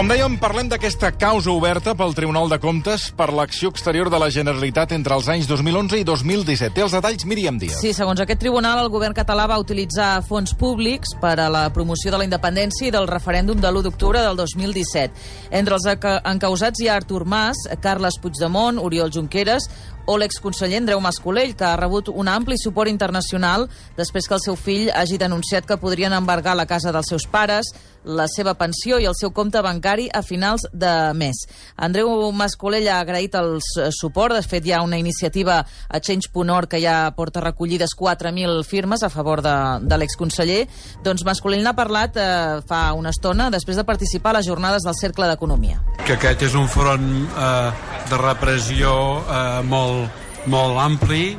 Com dèiem, parlem d'aquesta causa oberta pel Tribunal de Comptes per l'acció exterior de la Generalitat entre els anys 2011 i 2017. Té els detalls Míriam Díaz. Sí, segons aquest tribunal, el govern català va utilitzar fons públics per a la promoció de la independència i del referèndum de l'1 d'octubre del 2017. Entre els encausats hi ha Artur Mas, Carles Puigdemont, Oriol Junqueras o l'exconseller Andreu Mascolell, que ha rebut un ampli suport internacional després que el seu fill hagi denunciat que podrien embargar la casa dels seus pares, la seva pensió i el seu compte bancari a finals de mes. Andreu Mascolell ha agraït el suport. De fet, hi ha una iniciativa a Change.org que ja porta recollides 4.000 firmes a favor de, de l'exconseller. Doncs Mascolell n'ha parlat eh, fa una estona després de participar a les jornades del Cercle d'Economia. Que aquest és un front eh, de repressió eh, molt, molt ampli.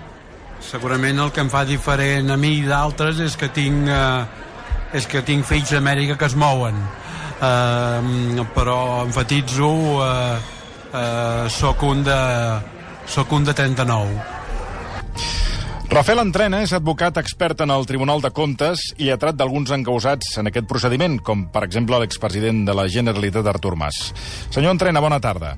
Segurament el que em fa diferent a mi i d'altres és que tinc... Eh, és que tinc fills d'Amèrica que es mouen uh, però enfatitzo uh, uh, soc un de soc un de 39 Rafael Entrena és advocat expert en el Tribunal de Comptes i lletrat d'alguns encausats en aquest procediment, com per exemple l'expresident de la Generalitat Artur Mas. Senyor Entrena, bona tarda.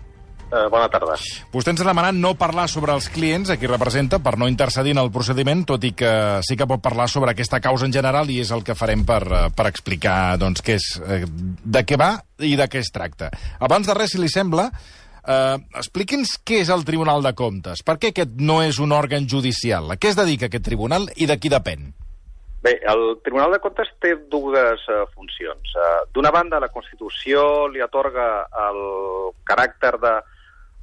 Eh, bona tarda. Vostè ens ha demanat no parlar sobre els clients, a qui representa, per no intercedir en el procediment, tot i que sí que pot parlar sobre aquesta causa en general i és el que farem per, eh, per explicar doncs, què és, eh, de què va i de què es tracta. Abans de res, si li sembla, eh, expliqui'ns què és el Tribunal de Comptes. Per què aquest no és un òrgan judicial? A què es dedica aquest tribunal i de qui depèn? Bé, el Tribunal de Comptes té dues uh, funcions. Uh, D'una banda, la Constitució li atorga el caràcter de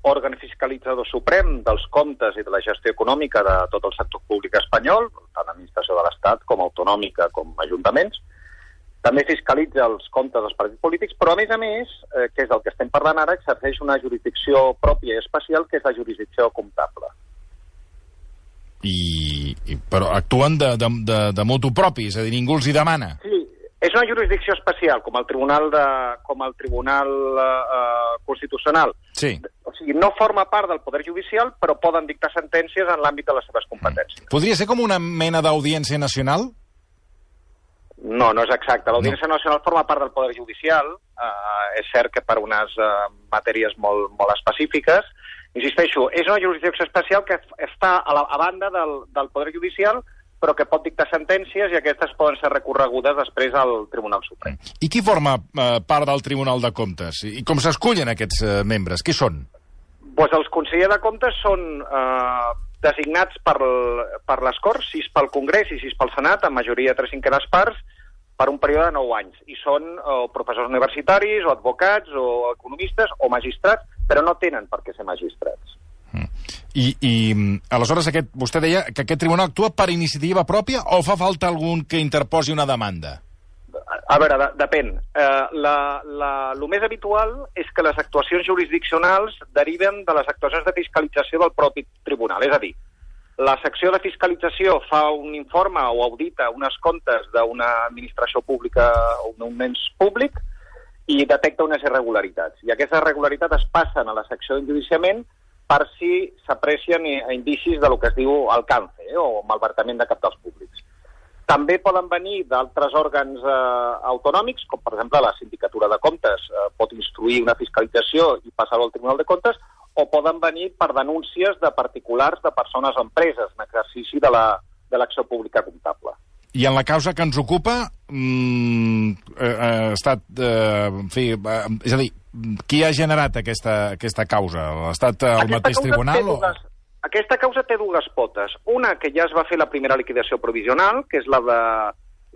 òrgan fiscalitzador suprem dels comptes i de la gestió econòmica de tot el sector públic espanyol, tant administració de l'Estat com autonòmica com ajuntaments. També fiscalitza els comptes dels partits polítics, però a més a més, eh, que és el que estem parlant ara, exerceix una jurisdicció pròpia i especial, que és la jurisdicció comptable. I, i però actuen de, de, de, de motu propi, és a dir, ningú els hi demana. Sí, és una jurisdicció especial, com el Tribunal, de, com el tribunal eh, Constitucional. Sí. O sigui, no forma part del Poder Judicial, però poden dictar sentències en l'àmbit de les seves competències. Podria ser com una mena d'audiència nacional? No, no és exacte. L'Audiència no. Nacional forma part del Poder Judicial. Eh, és cert que per unes eh, matèries molt, molt específiques. Insisteixo, és una jurisdicció especial que està a, la, a banda del, del Poder Judicial, però que pot dictar sentències i aquestes poden ser recorregudes després al Tribunal Suprem. I qui forma eh, part del Tribunal de Comptes? I com s'escullen aquests eh, membres? Qui són? Pues els consellers de Comptes són eh, designats per, per les Corts, sis pel Congrés i sis pel Senat, en majoria de tres cinquenes parts, per un període de 9 anys. I són o professors universitaris, o advocats, o economistes, o magistrats, però no tenen per què ser magistrats. I, i aleshores aquest, vostè deia que aquest tribunal actua per iniciativa pròpia o fa falta algun que interposi una demanda? A veure, de, depèn. Eh, la, la, el més habitual és que les actuacions jurisdiccionals deriven de les actuacions de fiscalització del propi tribunal. És a dir, la secció de fiscalització fa un informe o audita unes comptes d'una administració pública o d'un ens públic i detecta unes irregularitats. I aquestes irregularitats es passen a la secció d'enjudiciament per si s'aprecien indicis de que es diu alcance eh, o malvertament de capitals públics. També poden venir d'altres òrgans eh, autonòmics, com per exemple la Sindicatura de Comptes eh, pot instruir una fiscalització i passar-ho al Tribunal de Comptes, o poden venir per denúncies de particulars, de persones o empreses, en exercici de l'acció la, pública comptable. I en la causa que ens ocupa, mm, eh, ha estat, eh, en fi, eh, és a dir, qui ha generat aquesta, aquesta causa? Ha estat el aquesta mateix tribunal? Dues, o... Aquesta causa té dues potes. Una, que ja es va fer la primera liquidació provisional, que és la de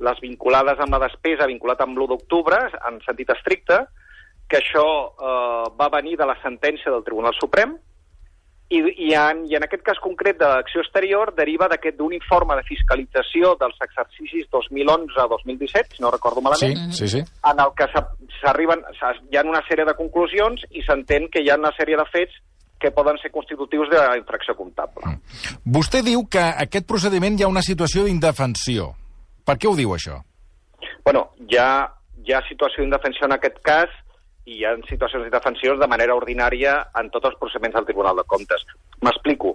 les vinculades amb la despesa, vinculat amb l'1 d'octubre, en sentit estricte, que això eh, va venir de la sentència del Tribunal Suprem, i, i, en, i en aquest cas concret de l'acció exterior deriva d'aquest d'un informe de fiscalització dels exercicis 2011-2017, si no recordo malament, sí, sí, sí. en el que s'arriben, hi ha una sèrie de conclusions i s'entén que hi ha una sèrie de fets que poden ser constitutius d'infracció comptable. Vostè diu que aquest procediment hi ha una situació d'indefensió. Per què ho diu, això? Bueno, hi ha, hi ha situació d'indefensió en aquest cas i hi ha situacions d'indefensió de manera ordinària en tots els procediments del Tribunal de Comptes. M'explico.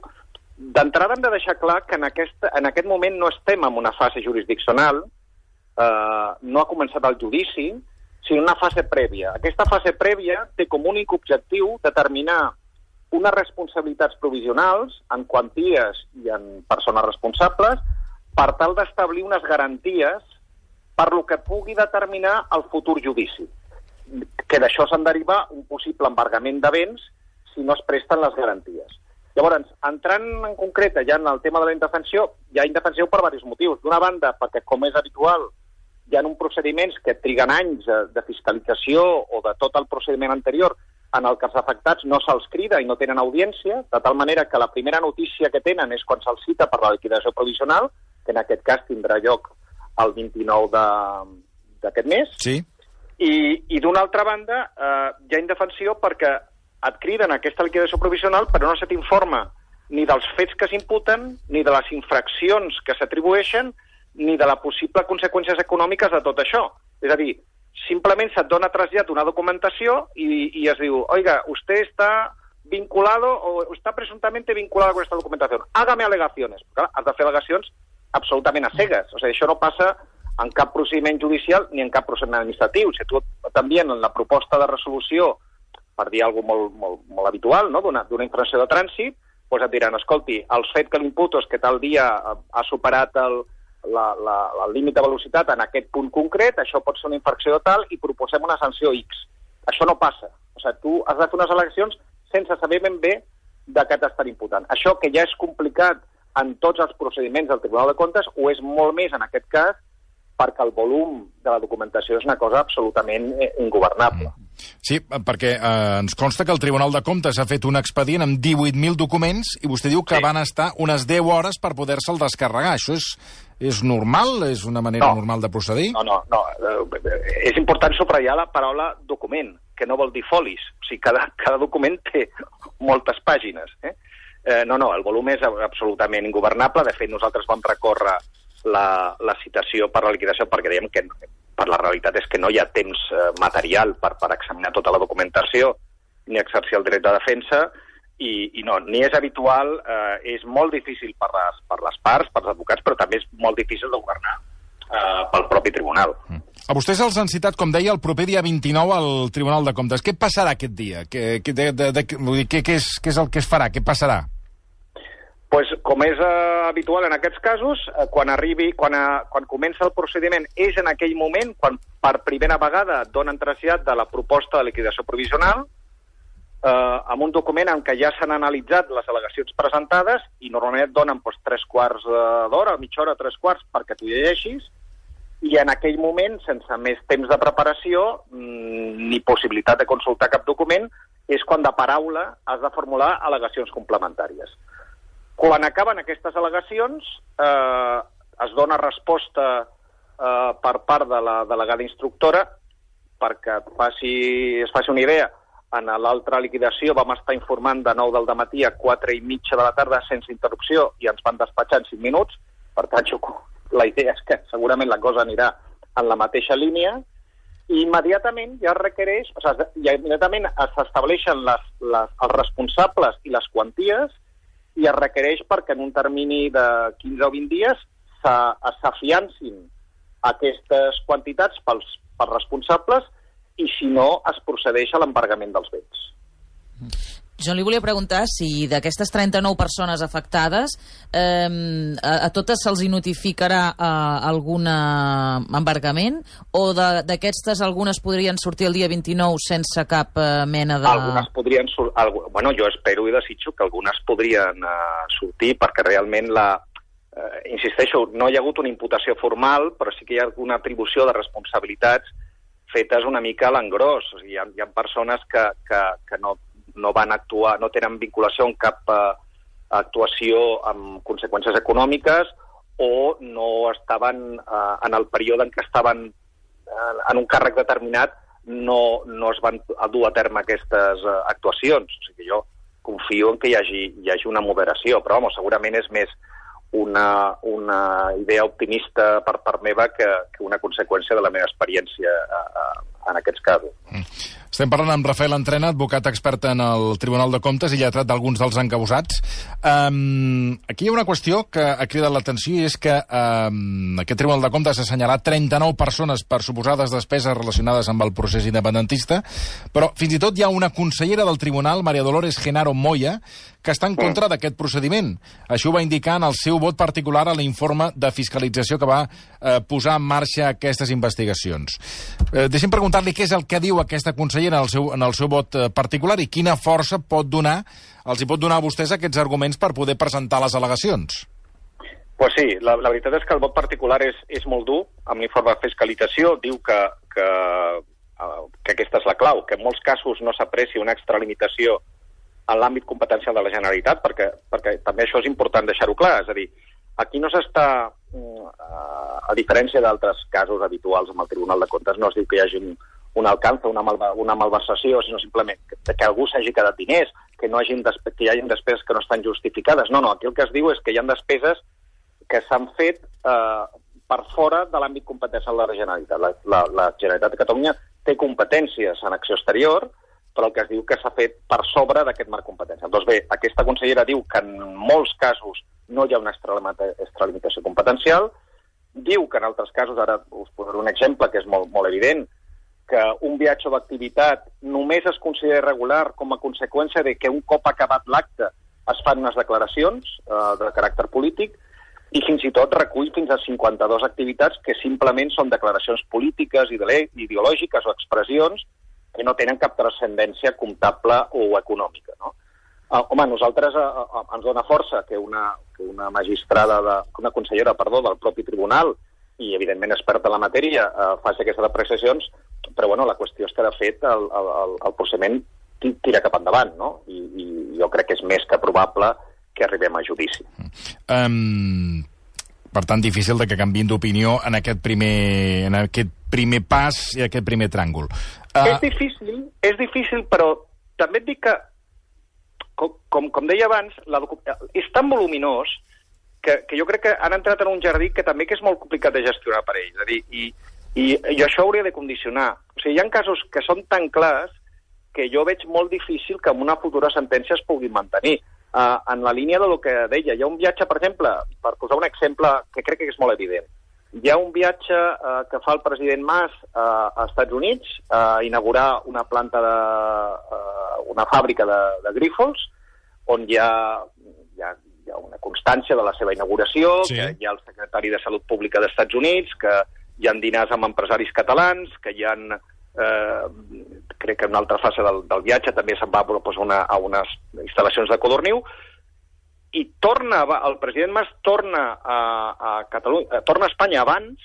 D'entrada hem de deixar clar que en aquest, en aquest moment no estem en una fase jurisdiccional, eh, no ha començat el judici, sinó una fase prèvia. Aquesta fase prèvia té com únic objectiu determinar unes responsabilitats provisionals en quanties i en persones responsables per tal d'establir unes garanties per lo que pugui determinar el futur judici. Que d'això se'n deriva un possible embargament de béns si no es presten les garanties. Llavors, entrant en concret ja en el tema de la indefensió, hi ha indefensió per diversos motius. D'una banda, perquè, com és habitual, hi ha un procediments que triguen anys de, fiscalització o de tot el procediment anterior en el que els afectats no se'ls crida i no tenen audiència, de tal manera que la primera notícia que tenen és quan se'ls cita per la liquidació provisional, que en aquest cas tindrà lloc el 29 d'aquest mes. Sí. I, i d'una altra banda, eh, hi ha indefensió perquè et criden aquesta liquidació provisional però no se t'informa ni dels fets que s'imputen, ni de les infraccions que s'atribueixen, ni de la possible conseqüències econòmiques de tot això. És a dir, simplement se't dona trasllat una documentació i, y es diu, oiga, usted está vinculado o está presuntamente vinculado con esta documentación. Hágame alegaciones. Clar, has de fer al·legacions absolutament a cegues. O sigui, això no passa en cap procediment judicial ni en cap procediment administratiu. Si tu també en la proposta de resolució, per dir alguna molt, molt, molt habitual, no? d'una infracció de trànsit, doncs et diran, escolti, el fet que l'imputo és que tal dia ha superat el, la, la, el límit de velocitat en aquest punt concret, això pot ser una infracció de tal, i proposem una sanció X. Això no passa. O sigui, tu has de fer unes eleccions sense saber ben bé de què t'estan imputant. Això que ja és complicat en tots els procediments del Tribunal de Comptes, ho és molt més en aquest cas perquè el volum de la documentació és una cosa absolutament eh, ingovernable. Sí, perquè eh, ens consta que el Tribunal de Comptes ha fet un expedient amb 18.000 documents i vostè diu que sí. van estar unes 10 hores per poder-se'l descarregar. Això és, és normal? És una manera no. normal de procedir? No, no, no. Eh, és important subratllar la paraula document, que no vol dir folis. O sigui, cada, cada document té moltes pàgines. Eh? Eh, no, no, el volum és absolutament ingovernable. De fet, nosaltres vam recórrer la, la citació per la liquidació perquè dèiem que per la realitat és que no hi ha temps eh, material per, per examinar tota la documentació ni exercir el dret de defensa i, i no, ni és habitual, eh, és molt difícil per les, per les parts, per els advocats, però també és molt difícil de governar eh, pel propi tribunal. A vostès els han citat, com deia, el proper dia 29 al Tribunal de Comptes. Què passarà aquest dia? Què, què, de, de, de, què, què, és, què és el que es farà? Què passarà? Pues, com és eh, habitual en aquests casos, eh, quan arribi, quan, eh, quan comença el procediment, és en aquell moment quan per primera vegada donen trasllat de la proposta de liquidació provisional, eh, amb un document en què ja s'han analitzat les al·legacions presentades i normalment et donen pues, tres quarts d'hora, mitja hora, tres quarts, perquè tu llegeixis, i en aquell moment, sense més temps de preparació mm, ni possibilitat de consultar cap document, és quan de paraula has de formular al·legacions complementàries. Quan acaben aquestes al·legacions, eh, es dona resposta eh, per part de la delegada instructora perquè faci, es faci una idea. En l'altra liquidació vam estar informant de 9 del matí a 4 i mitja de la tarda sense interrupció i ens van despatxar en 5 minuts. Per tant, jo, la idea és que segurament la cosa anirà en la mateixa línia i immediatament ja requereix, o sigui, ja immediatament s'estableixen les, les, els responsables i les quanties i es requereix perquè en un termini de 15 o 20 dies s'afiancin aquestes quantitats pels, pels responsables i, si no, es procedeix a l'embargament dels béns. Jo li volia preguntar si d'aquestes 39 persones afectades eh, a, a totes se'ls notificarà eh, algun embargament o d'aquestes algunes podrien sortir el dia 29 sense cap eh, mena de... Algunes podrien sortir... Bueno, jo espero i desitjo que algunes podrien eh, sortir perquè realment la... Eh, insisteixo, no hi ha hagut una imputació formal, però sí que hi ha alguna atribució de responsabilitats fetes una mica a l'engròs. O sigui, hi, hi ha persones que, que, que no no van actuar, no tenen vinculació en cap eh, actuació amb conseqüències econòmiques o no estaven eh, en el període en què estaven eh, en un càrrec determinat no, no es van dur a terme aquestes eh, actuacions. O sigui, jo confio en que hi hagi, hi hagi una moderació, però home, segurament és més una, una idea optimista per part meva que, que una conseqüència de la meva experiència uh, en aquests casos. Mm. Estem parlant amb Rafael Entrena, advocat expert en el Tribunal de Comptes i lletrat d'alguns dels encausats. Um, aquí hi ha una qüestió que ha cridat l'atenció i és que um, aquest Tribunal de Comptes ha assenyalat 39 persones per suposades despeses relacionades amb el procés independentista, però fins i tot hi ha una consellera del Tribunal, Maria Dolores Genaro Moya, que està en contra d'aquest procediment. Això ho va indicar en el seu vot particular a l'informe de fiscalització que va eh, posar en marxa aquestes investigacions. Eh, deixem preguntar-li què és el que diu aquesta consellera en el seu, en el seu vot eh, particular i quina força pot donar, els hi pot donar a vostès aquests arguments per poder presentar les al·legacions. Pues sí, la, la veritat és que el vot particular és, és molt dur. Amb l'informe de fiscalització diu que, que, uh, que aquesta és la clau, que en molts casos no s'aprecia una extralimitació en l'àmbit competencial de la Generalitat, perquè, perquè també això és important deixar-ho clar. És a dir, aquí no s'està, mm, a diferència d'altres casos habituals amb el Tribunal de Comptes, no es diu que hi hagi un, un alcance, una, malva, una malversació, sinó simplement que, que algú s'hagi quedat diners, que, no hagin que hi hagi despeses que no estan justificades. No, no, aquí el que es diu és que hi ha despeses que s'han fet eh, per fora de l'àmbit competencial de la Generalitat. La, la, la Generalitat de Catalunya té competències en acció exterior, però el que es diu que s'ha fet per sobre d'aquest marc competencial. Doncs bé, aquesta consellera diu que en molts casos no hi ha una extralimitació competencial, diu que en altres casos, ara us posaré un exemple que és molt, molt evident, que un viatge o activitat només es considera regular com a conseqüència de que un cop acabat l'acte es fan unes declaracions eh, de caràcter polític i fins i tot recull fins a 52 activitats que simplement són declaracions polítiques, ideològiques o expressions que no tenen cap transcendència comptable o econòmica. No? Uh, home, nosaltres uh, uh, ens dona força que una, que una magistrada, de, una consellera, perdó, del propi tribunal i, evidentment, experta en la matèria, uh, faci aquestes apreciacions, però, bueno, la qüestió és que, de fet, el, el, el procediment tira cap endavant, no? I, I jo crec que és més que probable que arribem a judici. Um, per tant, difícil de que canviïn d'opinió en aquest primer, en aquest primer pas i aquest primer tràngol. Uh... És difícil, és difícil, però també et dic que com, com, com deia abans, la, és tan voluminós que, que jo crec que han entrat en un jardí que també que és molt complicat de gestionar per ells. És a dir, i, i, i això hauria de condicionar. O sigui, hi ha casos que són tan clars que jo veig molt difícil que en una futura sentència es puguin mantenir. Uh, en la línia de lo que deia, hi ha un viatge, per exemple, per posar un exemple que crec que és molt evident, hi ha un viatge uh, que fa el president Mas uh, als Estats Units a uh, inaugurar una planta de... Uh, una fàbrica de, de grífols, on hi ha, hi, ha, hi ha una constància de la seva inauguració, sí. que hi ha el secretari de Salut Pública dels Estats Units, que hi ha dinars amb empresaris catalans, que hi ha... Eh, crec que en una altra fase del, del viatge també se'n va proposar una, a unes instal·lacions de Codorniu, i torna, el president Mas torna a, a Catalunya, eh, torna a Espanya abans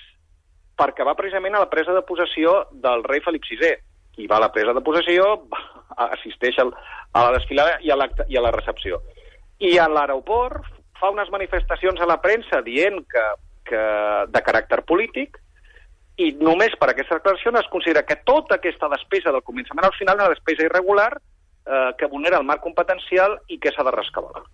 perquè va precisament a la presa de possessió del rei Felip VI. I va a la presa de possessió, assisteix al, a la desfilada i a, i a la recepció. I a l'aeroport fa unes manifestacions a la premsa dient que, que de caràcter polític i només per aquesta declaració es considera que tota aquesta despesa del començament al final és una despesa irregular eh, que vulnera el marc competencial i que s'ha de rescabalar.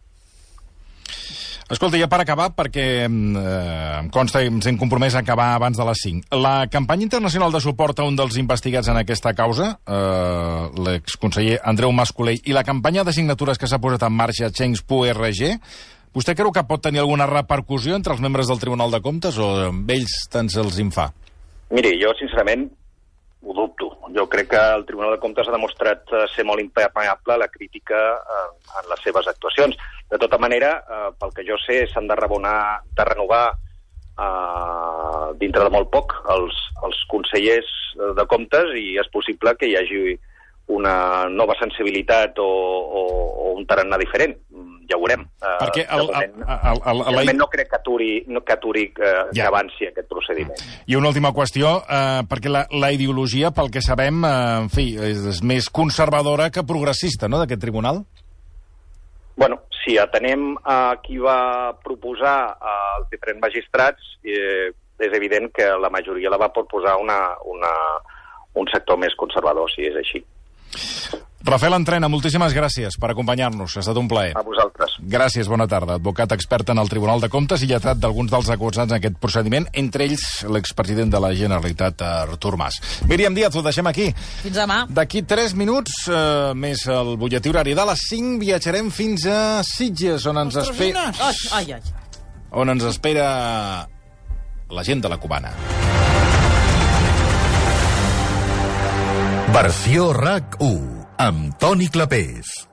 Escolta, ja per acabar, perquè mm, eh, em consta i ens hem compromès a acabar abans de les 5. La campanya internacional de suport a un dels investigats en aquesta causa, eh, l'exconseller Andreu Mascolell, i la campanya de signatures que s'ha posat en marxa Change.org, vostè creu que pot tenir alguna repercussió entre els membres del Tribunal de Comptes o amb ells tant se'ls en fa? Miri, jo sincerament ho dubto. Jo crec que el Tribunal de Comptes ha demostrat eh, ser molt impermeable la crítica eh, en les seves actuacions. De tota manera, eh, pel que jo sé, s'han de, rebonar, de renovar eh, dintre de molt poc els, els consellers de comptes i és possible que hi hagi una nova sensibilitat o, o, o un tarannà diferent ja ho veurem. Eh, Perquè el, el, el, el, el, el, no crec que aturi, no, que, aturi eh, ja. que avanci aquest procediment. I una última qüestió, eh, perquè la, la ideologia, pel que sabem, eh, en fi, és, és més conservadora que progressista, no?, d'aquest tribunal? Bueno, si atenem a qui va proposar als diferents magistrats, eh, és evident que la majoria la va proposar una, una, un sector més conservador, si és així. Rafael Entrena, moltíssimes gràcies per acompanyar-nos. Ha estat un plaer. A vosaltres. Gràcies, bona tarda. Advocat expert en el Tribunal de Comptes i lletrat d'alguns dels acusats en aquest procediment, entre ells l'expresident de la Generalitat, Artur Mas. Míriam Díaz, ho deixem aquí. Fins demà. D'aquí 3 minuts, eh, més el butlletí horari de les 5, viatjarem fins a Sitges, on ens, espera, Ai, ai, ai. on ens espera la gent de la Cubana. Versió RAC 1 amb Toni Clapés.